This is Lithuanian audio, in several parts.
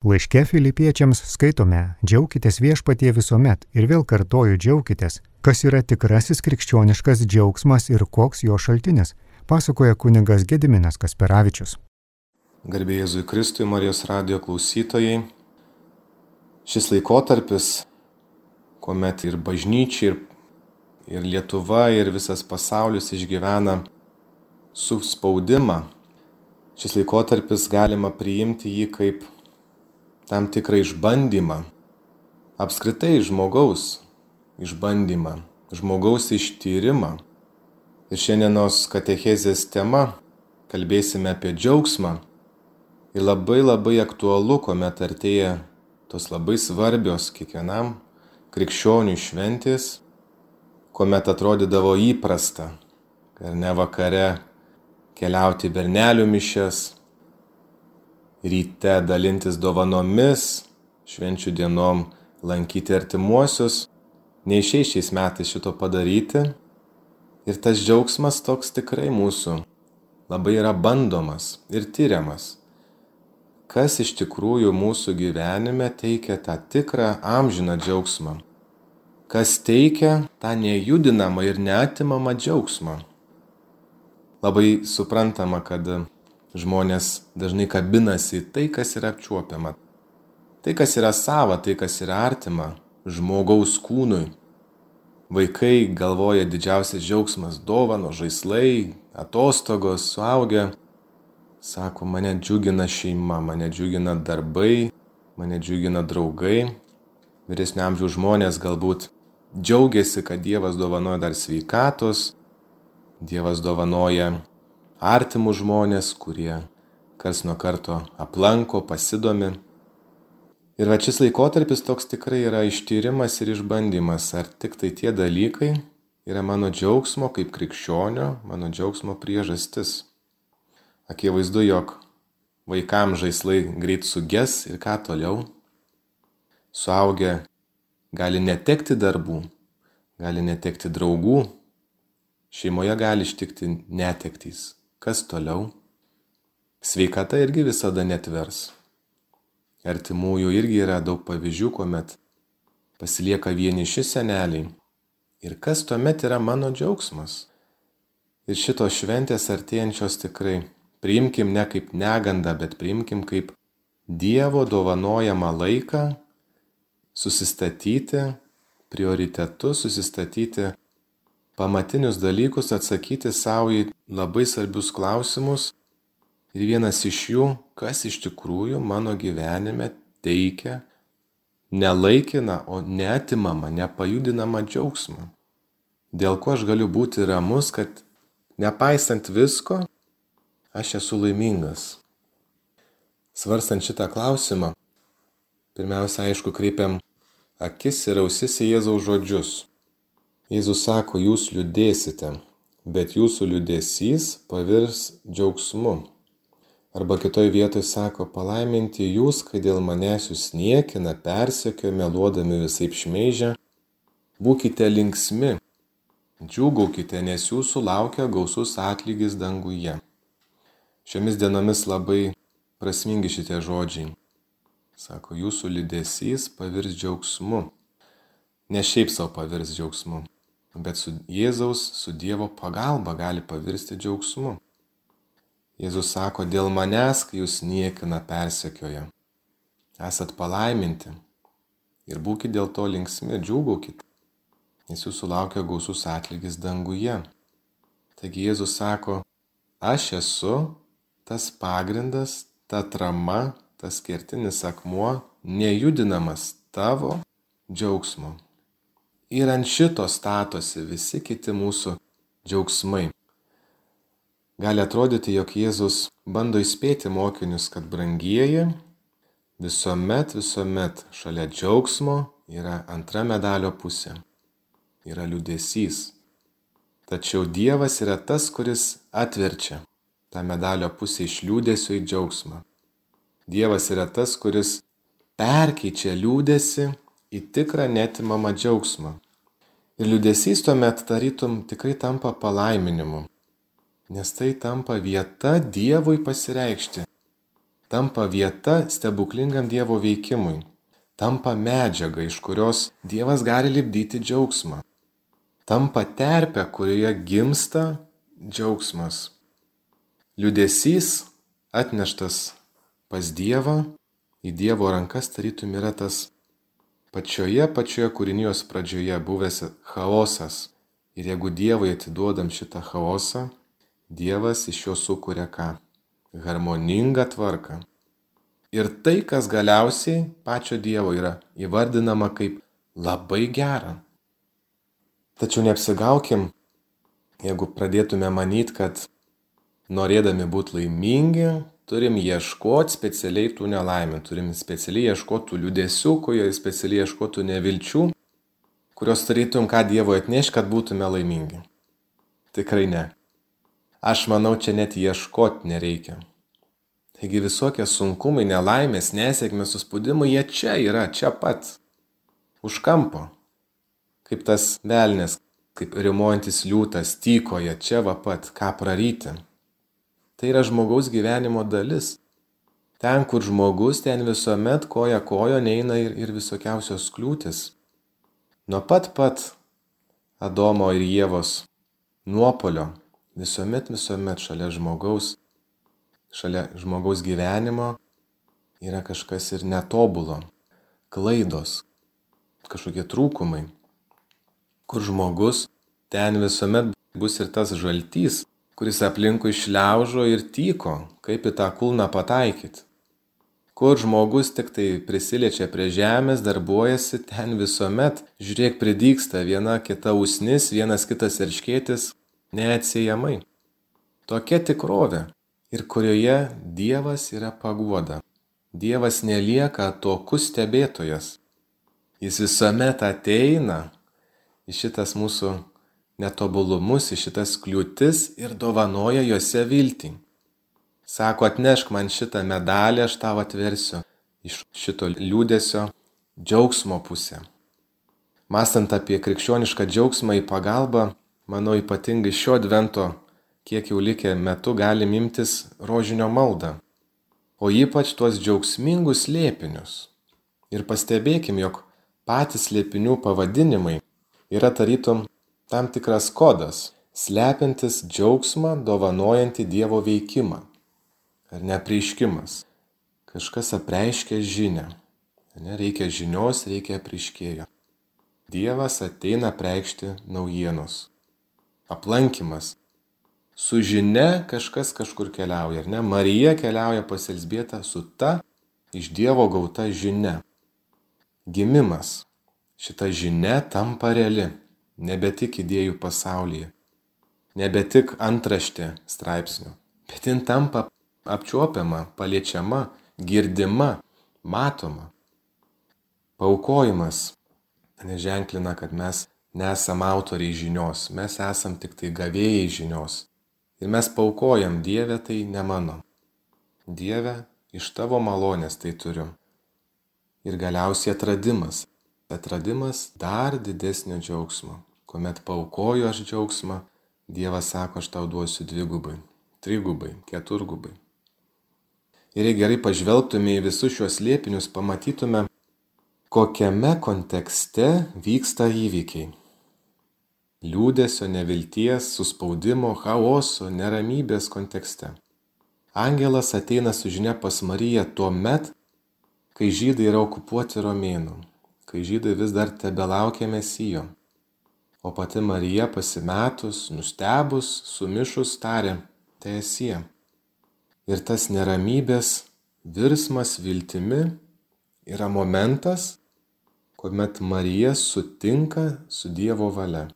Laiške filipiečiams skaitome, džiaukitės viešpatie visuomet ir vėl kartoju džiaukitės, kas yra tikrasis krikščioniškas džiaugsmas ir koks jo šaltinis, pasakoja kuningas Gediminas Kasperavičius. Garbėjai Jėzui Kristui, Marijos radio klausytojai, šis laikotarpis, kuomet ir bažnyčia, ir, ir Lietuva, ir visas pasaulis išgyvena suspaudimą, šis laikotarpis galima priimti jį kaip tam tikrą išbandymą, apskritai žmogaus išbandymą, žmogaus ištyrimą. Ir šiandienos katechezės tema kalbėsime apie džiaugsmą. Ir labai labai aktualu, kuomet artėja tos labai svarbios kiekvienam krikščionių šventės, kuomet atrodydavo įprasta, ar ne vakare keliauti bernelių mišes, ryte dalintis dovanomis, švenčių dienom lankyti artimuosius, neišiai šiais metais šito padaryti. Ir tas džiaugsmas toks tikrai mūsų labai yra bandomas ir tyriamas. Kas iš tikrųjų mūsų gyvenime teikia tą tikrą amžiną džiaugsmą? Kas teikia tą nejudinamą ir neatimamą džiaugsmą? Labai suprantama, kad žmonės dažnai kabinasi į tai, kas yra apčiuopiama. Tai, kas yra sava, tai, kas yra artima žmogaus kūnui. Vaikai galvoja didžiausias džiaugsmas - dovano, žaislai, atostogos, suaugę. Sako, mane džiugina šeima, mane džiugina darbai, mane džiugina draugai. Vyresnio amžiaus žmonės galbūt džiaugiasi, kad Dievas dovanoja dar sveikatos, Dievas dovanoja artimus žmonės, kurie kas nuo karto aplanko, pasidomi. Ir va šis laikotarpis toks tikrai yra ištyrimas ir išbandymas, ar tik tai tie dalykai yra mano džiaugsmo kaip krikščionio, mano džiaugsmo priežastis. Akivaizdu, jog vaikams žaislai greit suges ir ką toliau. Suaugę gali netekti darbų, gali netekti draugų, šeimoje gali ištikti netektys. Kas toliau? Sveikata irgi visada netvers. Artimųjų irgi yra daug pavyzdžių, kuomet pasilieka vieniši seneliai. Ir kas tuomet yra mano džiaugsmas? Ir šitos šventės artėjančios tikrai priimkim ne kaip negandą, bet priimkim kaip Dievo dovanojamą laiką susistatyti prioritetus, susistatyti pamatinius dalykus, atsakyti savo į labai svarbius klausimus. Ir vienas iš jų, kas iš tikrųjų mano gyvenime teikia nelaikiną, o netimamą, nepajudinamą džiaugsmą. Dėl ko aš galiu būti ramus, kad nepaisant visko, aš esu laimingas. Svarstant šitą klausimą, pirmiausia, aišku, kreipiam akis ir ausis į Jėzaus žodžius. Jėzus sako, jūs liūdėsite, bet jūsų liūdėsys pavirs džiaugsmu. Arba kitoj vietoj sako, palaiminti jūs, kai dėl manęs jūs niekina, persekio, meluodami visai šmeižia. Būkite linksmi, džiūgaukite, nes jūsų laukia gausus atlygis danguje. Šiomis dienomis labai prasmingi šitie žodžiai. Sako, jūsų liūdėsys pavirs džiaugsmu. Ne šiaip savo pavirs džiaugsmu, bet su Jėzaus, su Dievo pagalba gali pavirsti džiaugsmu. Jėzus sako, dėl manęs, kai jūs niekina persekioja, esat palaiminti ir būkite dėl to linksmi, džiūgaukite, nes jūsų laukia gausus atlygis danguje. Taigi Jėzus sako, aš esu tas pagrindas, ta trama, tas kertinis akmuo, nejudinamas tavo džiaugsmo. Ir ant šito statosi visi kiti mūsų džiaugsmai. Gali atrodyti, jog Jėzus bando įspėti mokinius, kad brangieji visuomet, visuomet šalia džiaugsmo yra antra medalio pusė. Yra liūdėsys. Tačiau Dievas yra tas, kuris atverčia tą medalio pusę iš liūdėsio į džiaugsmą. Dievas yra tas, kuris perkeičia liūdėsi į tikrą netimamą džiaugsmą. Ir liūdėsys tuomet tarytum tikrai tampa palaiminimu, nes tai tampa vieta Dievui pasireikšti. tampa vieta stebuklingam Dievo veikimui, tampa medžiaga, iš kurios Dievas gali lipdyti džiaugsmą, tampa terpė, kurioje gimsta džiaugsmas. Liudesys atneštas pas Dievą, į Dievo rankas tarytum yra tas pačioje pačioje kūrinijos pradžioje buvęs chaosas. Ir jeigu Dievui atiduodam šitą chaosą, Dievas iš jo sukuria ką? Harmoningą tvarką. Ir tai, kas galiausiai pačio Dievo yra įvardinama kaip labai gera. Tačiau neapsigaukim, jeigu pradėtume manyti, kad norėdami būti laimingi, turim ieškoti specialiai tų nelaimių, turim specialiai ieškoti tų liūdėsių, kurie specialiai ieškotų nevilčių, kurios tarytum ką Dievo atneš, kad būtume laimingi. Tikrai ne. Aš manau, čia net ieškoti nereikia. Taigi visokie sunkumai, nelaimės, nesėkmės, suspaudimai, jie čia yra, čia pat. Už kampo. Kaip tas velnės, kaip rimuojantis liūtas, tykoja čia va pat, ką praryti. Tai yra žmogaus gyvenimo dalis. Ten, kur žmogus, ten visuomet koja kojo neina ir, ir visokiausios kliūtis. Nuo pat pat Adomo ir Jėvos nuopolio visuomet visuomet šalia žmogaus, šalia žmogaus gyvenimo yra kažkas ir netobulo, klaidos, kažkokie trūkumai, kur žmogus ten visuomet bus ir tas žaltys, kuris aplinkui šliaužo ir tyko, kaip į tą kulną pataikyti. Kur žmogus tik tai prisiliečia prie žemės, darbuojasi, ten visuomet, žiūrėk, pridyksta viena kita usnis, vienas kitas erškėtis, neatsiejamai. Tokia tikrovė ir kurioje Dievas yra paguoda. Dievas nelieka tokus stebėtojas. Jis visuomet ateina į šitas mūsų netobulumus, į šitas kliūtis ir dovanoja juose viltį. Sako, atnešk man šitą medalį, aš tau atversiu iš šito liūdėsio džiaugsmo pusę. Mąstant apie krikščionišką džiaugsmą į pagalbą, manau ypatingai šio advento, kiek jau likę metu, galim imtis rožinio maldą. O ypač tuos džiaugsmingus lėpinius. Ir pastebėkim, jog patys lėpinių pavadinimai yra tarytum tam tikras kodas, slepiantis džiaugsmą, dovanojantį Dievo veikimą. Ar nepreiškimas. Kažkas apreiškia žinę. Nereikia žinios, reikia apreiškėjo. Dievas ateina preikšti naujienos. Aplankimas. Su žinia kažkas kažkur keliauja, ar ne? Marija keliauja pas Elsbietą su ta iš Dievo gauta žinia. Gimimas. Šita žinia tampa reali nebe tik idėjų pasaulyje, nebe tik antraštė straipsnių, bet jin tampa apčiuopiama, paliečiama, girdima, matoma. Paukojimas neženklina, kad mes nesam autoriai žinios, mes esam tik tai gavėjai žinios. Ir mes paukojam Dievę, tai ne mano. Dieve, iš tavo malonės tai turiu. Ir galiausiai atradimas. Atradimas dar didesnio džiaugsmo kuomet paukoju aš džiaugsmą, Dievas sako, aš tau duosiu dvigubai, trigubai, keturgubai. Ir jei gerai pažvelgtume į visus šios liepinius, pamatytume, kokiame kontekste vyksta įvykiai. Liūdėsio, nevilties, suspaudimo, chaoso, neramybės kontekste. Angelas ateina su žinia pas Mariją tuo met, kai žydai yra okupuoti romėnų, kai žydai vis dar tebelaukia mesijo. O pati Marija pasimetus, nustebus, sumišus tarė, tai esie. Ir tas neramybės virsmas viltimi yra momentas, kuomet Marija sutinka su Dievo valia.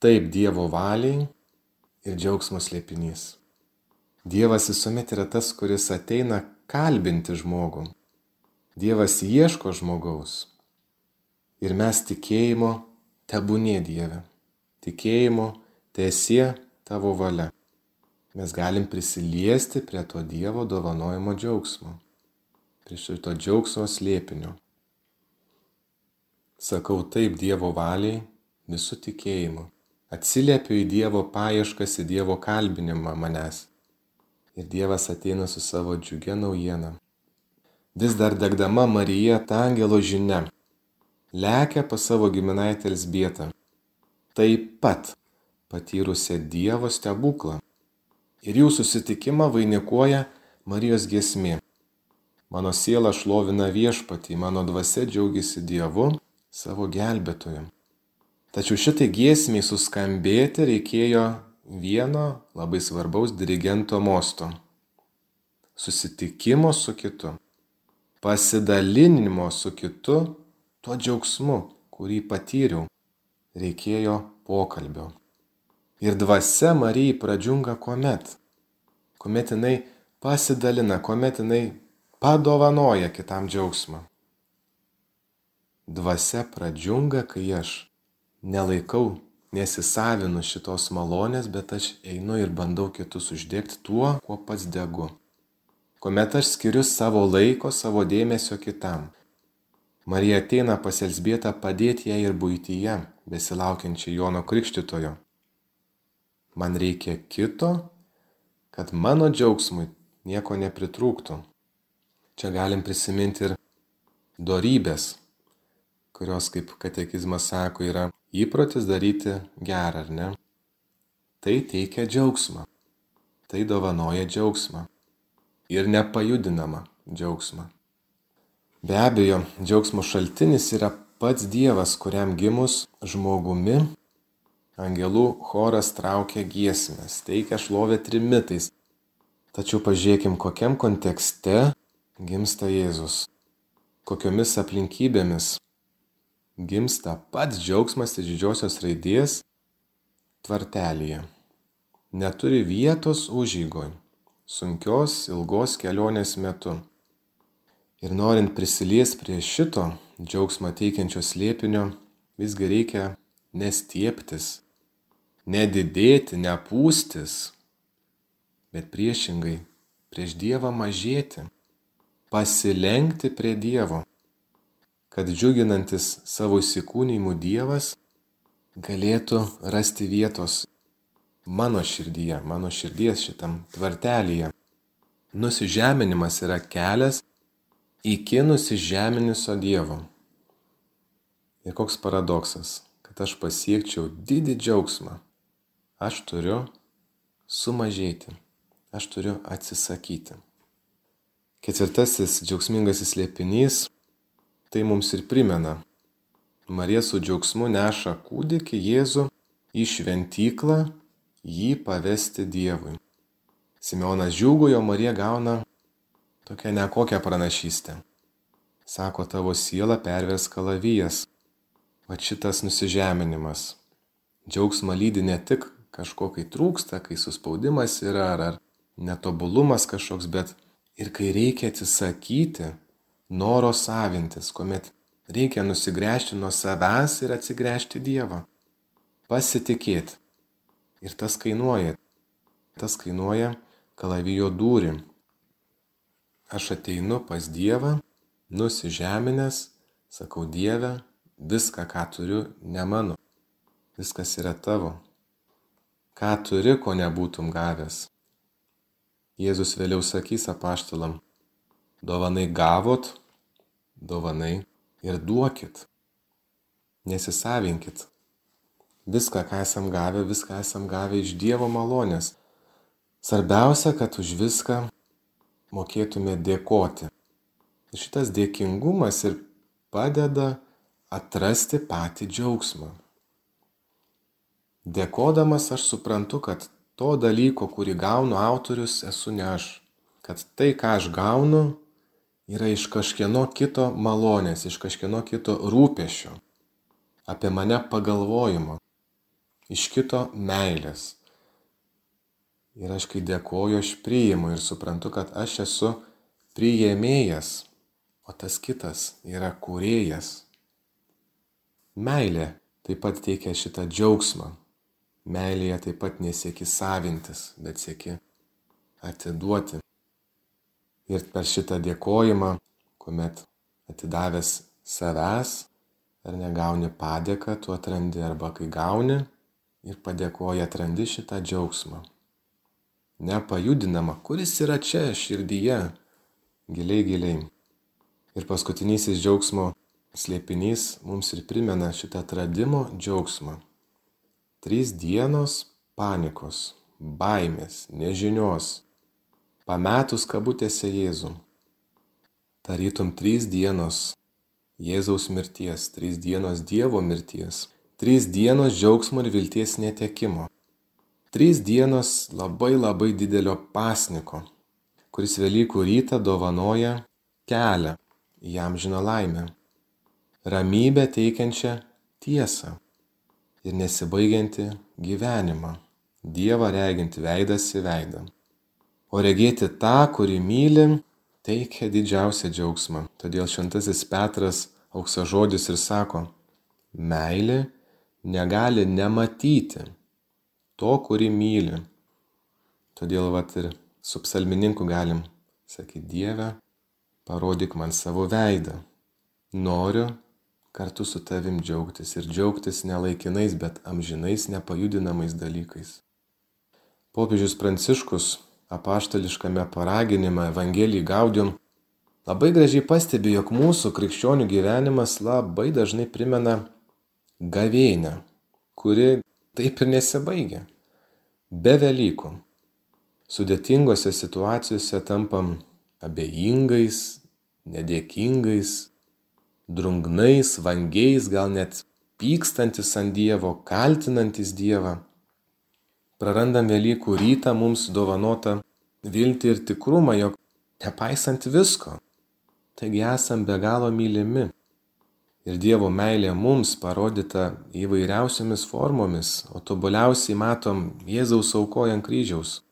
Taip Dievo valiai ir džiaugsmo slėpinys. Dievas visuomet yra tas, kuris ateina kalbinti žmogų. Dievas ieško žmogaus. Ir mes tikėjimo tebūnie Dieve. Tikėjimu tiesie tavo valia. Mes galim prisiliesti prie to Dievo dovanojimo džiaugsmo, prie šito džiaugsmo slėpinio. Sakau taip Dievo valiai visų tikėjimu. Atsiliepiu į Dievo paieškas, į Dievo kalbinimą manęs. ir Dievas ateina su savo džiugia naujiena. Vis dar degdama Marija tą angelo žinia lekia pas savo giminaitę Elsbietą, taip pat patyrusią Dievo stebuklą. Ir jų susitikimą vainikuoja Marijos giesmė. Mano siela šlovina viešpatį, mano dvasia džiaugiasi Dievu, savo gelbėtoju. Tačiau šitai giesmiai suskambėti reikėjo vieno labai svarbaus dirigento mosto - susitikimo su kitu, pasidalinimo su kitu tuo džiaugsmu, kurį patyriau, reikėjo pokalbio. Ir dvasia Marijai pradžiunga kuomet, kuomet jinai pasidalina, kuomet jinai padovanoja kitam džiaugsmą. Dvasia pradžiunga, kai aš nelaikau, nesisavinu šitos malonės, bet aš einu ir bandau kitus uždegti tuo, kuo pats degu. Kuomet aš skiriu savo laiko, savo dėmesio kitam. Marija ateina pas Elsbietą padėti jai ir būtyje, besilaukiančiai Jono Krikštitojo. Man reikia kito, kad mano džiaugsmui nieko nepritrūktų. Čia galim prisiminti ir dorybės, kurios, kaip katekizmas sako, yra įprotis daryti gerą, ar ne? Tai teikia džiaugsmą. Tai dovanoja džiaugsmą. Ir nepajudinamą džiaugsmą. Be abejo, džiaugsmo šaltinis yra pats Dievas, kuriam gimus žmogumi angelų choras traukia giesmės, teikia šlovę trimitais. Tačiau pažiūrėkim, kokiam kontekste gimsta Jėzus, kokiomis aplinkybėmis gimsta pats džiaugsmas iš didžiosios raidės tvartelėje. Neturi vietos užygoj, sunkios ilgos kelionės metu. Ir norint prisilies prie šito džiaugsmą teikiančio slėpinio, visgi reikia nestieptis, nedidėti, nepūstis, bet priešingai prieš Dievą mažėti, pasilenkti prie Dievo kad džiuginantis savo įsikūnymų Dievas galėtų rasti vietos mano širdyje, mano širdies šitam tvartelyje. Nusižeminimas yra kelias iki nusižeminusio Dievo. Ir koks paradoksas, kad aš pasiekčiau didį džiaugsmą, aš turiu sumažėti, aš turiu atsisakyti. Ketvirtasis džiaugsmingasis liepinys tai mums ir primena. Marija su džiaugsmu neša kūdikį Jėzų į šventyklą jį pavesti Dievui. Simeonas džiugojo, Marija gauna tokią nekokią pranašystę. Sako, tavo siela pervers kalavijas. Va šitas nusižeminimas. Džiaugsmą lydi ne tik kažko, kai trūksta, kai suspaudimas yra ar, ar netobulumas kažkoks, bet ir kai reikia atsisakyti noro savintis, kuomet reikia nusigręžti nuo savęs ir atsigręžti Dievą. Pasitikėti. Ir tas kainuoja. Tas kainuoja kalavijo dūrį. Aš ateinu pas Dievą, nusižeminęs, sakau Dieve, viską, ką turiu, ne mano. Viskas yra tavo. Ką turi, ko nebūtum gavęs. Jėzus vėliau sakys apaštalam, dovanai gavot, dovanai ir duokit. Nesisavinkit. Viską, ką esam gavę, viską esam gavę iš Dievo malonės. Svarbiausia, kad už viską mokėtume dėkoti. Šitas dėkingumas ir padeda atrasti patį džiaugsmą. Dėkodamas aš suprantu, kad to dalyko, kurį gaunu autorius, esu ne aš. Kad tai, ką aš gaunu, yra iš kažkieno kito malonės, iš kažkieno kito rūpešio, apie mane pagalvojimo, iš kito meilės. Ir aš kai dėkoju, aš priimu ir suprantu, kad aš esu priėmėjas, o tas kitas yra kūrėjas. Meilė taip pat teikia šitą džiaugsmą. Meilėje taip pat nesieki savintis, bet sieki atiduoti. Ir per šitą dėkojimą, kuomet atidavęs savęs ar negauni padėką, tu atrandi arba kai gauni ir padėkoji atrandi šitą džiaugsmą. Nepajudinamą, kuris yra čia širdyje, giliai giliai. Ir paskutinysis džiaugsmo slėpinys mums ir primena šitą atradimo džiaugsmą. Trys dienos panikos, baimės, nežinios, pametus kabutėse Jėzų. Tarytum trys dienos Jėzaus mirties, trys dienos Dievo mirties, trys dienos džiaugsmo ir vilties netekimo, trys dienos labai labai didelio pasniko, kuris Velykų rytą dovanoja kelią į amžiną laimę, ramybę teikiančią tiesą ir nesibaigianti gyvenimą, Dievą reginti veidas į veidą. O regėti tą, kurį myli, teikia didžiausią džiaugsmą. Todėl šventasis Petras aukso žodis ir sako, meilė negali nematyti to, kurį myli. Todėl vat ir su psalmininku galim sakyti, Dieve, parodyk man savo veidą. Noriu kartu su tavim džiaugtis ir džiaugtis ne laikinais, bet amžinais, nepajudinamais dalykais. Popiežius Pranciškus apaštališkame paraginime Evangelijai Gaudium labai gražiai pastebi, jog mūsų krikščionių gyvenimas labai dažnai primena gavėnę, kuri taip ir nesibaigia. Be Velykų. Sudėtingose situacijose tampam abejingais, nedėkingais, drungnais, vangiais, gal net pykstantis ant Dievo, kaltinantis Dievą prarandam Velykų rytą mums dovanotą viltį ir tikrumą, jog nepaisant visko, taigi esam be galo mylimi. Ir Dievo meilė mums parodyta įvairiausiamis formomis, o tobuliausiai matom Jėzaus aukojant kryžiaus.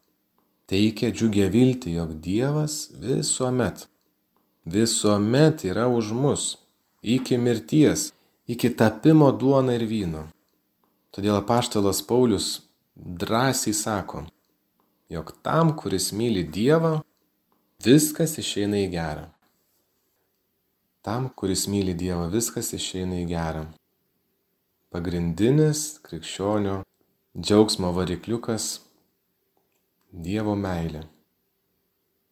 Teikia džiugę viltį, jog Dievas visuomet, visuomet yra už mus, iki mirties, iki tapimo duona ir vyno. Todėl apaštalas Paulius drąsiai sako, jog tam, kuris myli Dievą, viskas išeina į gerą. Tam, kuris myli Dievą, viskas išeina į gerą. Pagrindinis krikščionio džiaugsmo varikliukas - Dievo meilė.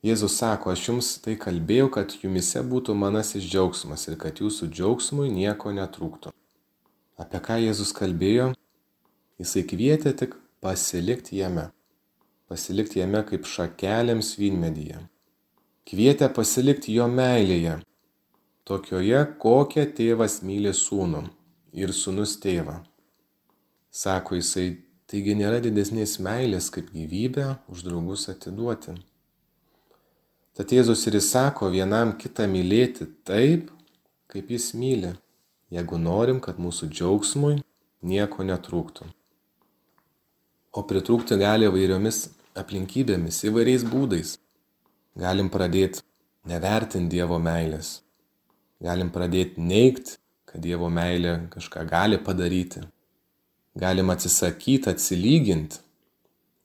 Jėzus sako, aš jums tai kalbėjau, kad jumise būtų manasis džiaugsmas ir kad jūsų džiaugsmui nieko netrūktų. Apie ką Jėzus kalbėjo? Jisai kvietė tik pasilikti jame, pasilikti jame kaip šakelėms vynmedyje. Kvietė pasilikti jo meilėje, tokioje, kokią tėvas myli sūnų ir sūnus tėvą. Sako jisai, taigi nėra didesnės meilės kaip gyvybę už draugus atiduoti. Tad Jėzus ir įsako vienam kitą mylėti taip, kaip jis myli, jeigu norim, kad mūsų džiaugsmui nieko netrūktų o pritrūkti gali įvairiomis aplinkybėmis, įvairiais būdais. Galim pradėti nevertinti Dievo meilės. Galim pradėti neikti, kad Dievo meilė kažką gali padaryti. Galim atsisakyti, atsilyginti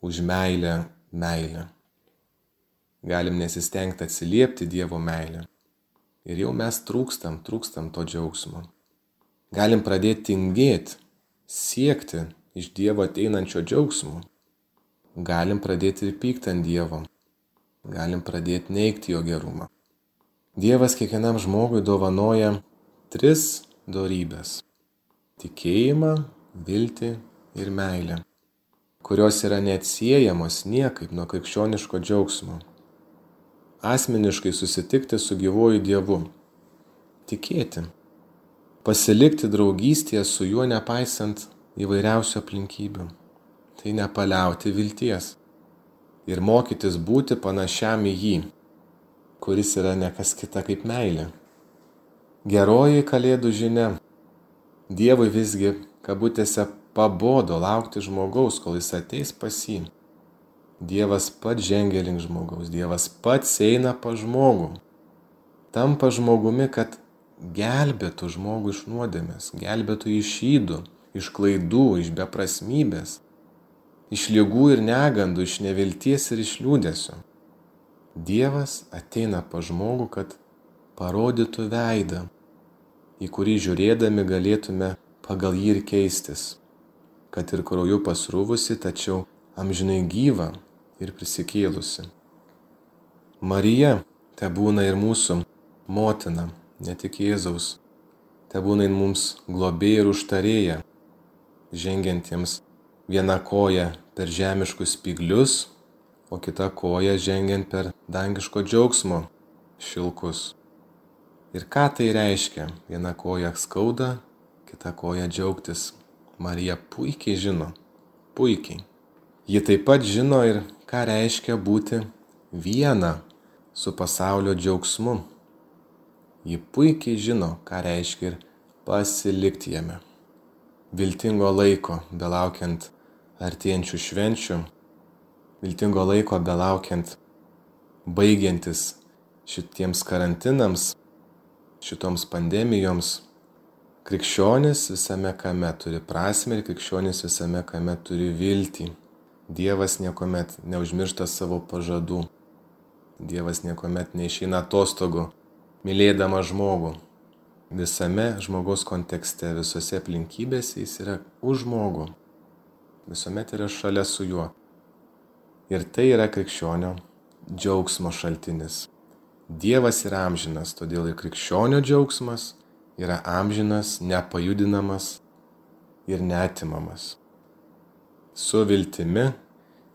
už meilę meilę. Galim nesistengti atsiliepti Dievo meilę. Ir jau mes trūkstam, trūkstam to džiaugsmo. Galim pradėti tingėti, siekti iš Dievo ateinančio džiaugsmo, galim pradėti ir pykti ant Dievo, galim pradėti neikti jo gerumą. Dievas kiekvienam žmogui dovanoja tris dorybės - tikėjimą, viltį ir meilę, kurios yra neatsiejamos niekaip nuo krikščioniško džiaugsmo. Asmeniškai susitikti su gyvoju Dievu, tikėti, pasilikti draugystėje su juo nepaisant įvairiausių aplinkybių. Tai nepaliauti vilties ir mokytis būti panašiam į jį, kuris yra nekas kita kaip meilė. Geroji kalėdų žinia. Dievui visgi, kabutėse, pabodo laukti žmogaus, kol jis ateis pas jį. Dievas pats žengia link žmogaus, Dievas pats eina pa žmogų. Tampa žmogumi, kad gelbėtų žmogų iš nuodėmės, gelbėtų iš įdų, iš klaidų, iš beprasmybės, iš lygų ir negandų, iš nevilties ir iš liūdėsio. Dievas ateina pa žmogų, kad parodytų veidą, į kurį žiūrėdami galėtume pagal jį ir keistis, kad ir krauju pasrūvusi, tačiau amžinai gyva, ir prisikėlusi. Marija te būna ir mūsų motina, ne tik Jėzaus, te būna ir mums globėja ir užtarėja, žengiantiems viena koja per žemiškus spiglius, o kita koja žengiant per dangiško džiaugsmo šilkus. Ir ką tai reiškia? Viena koja skauda, kita koja džiaugtis. Marija puikiai žino, puikiai. Ji taip pat žino ir ką reiškia būti viena su pasaulio džiaugsmu. Ji puikiai žino, ką reiškia ir pasilikti jame. Viltingo laiko, belaukiant artėjančių švenčių, viltingo laiko belaukiant baigiantis šitiems karantinams, šitoms pandemijoms. Krikščionis visame kame turi prasme ir krikščionis visame kame turi viltį. Dievas niekuomet neužmiršta savo pažadų. Dievas niekuomet neišeina atostogų, mylėdama žmogų. Visame žmogaus kontekste, visose aplinkybėse jis yra už žmogų. Visuomet yra šalia su juo. Ir tai yra krikščionio džiaugsmo šaltinis. Dievas yra amžinas, todėl ir krikščionio džiaugsmas yra amžinas, nepajudinamas ir netimamas. Su viltimi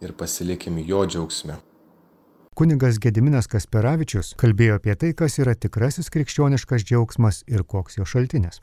ir pasilikim jo džiaugsme. Kunigas Gediminas Kasperavičius kalbėjo apie tai, kas yra tikrasis krikščioniškas džiaugsmas ir koks jo šaltinis.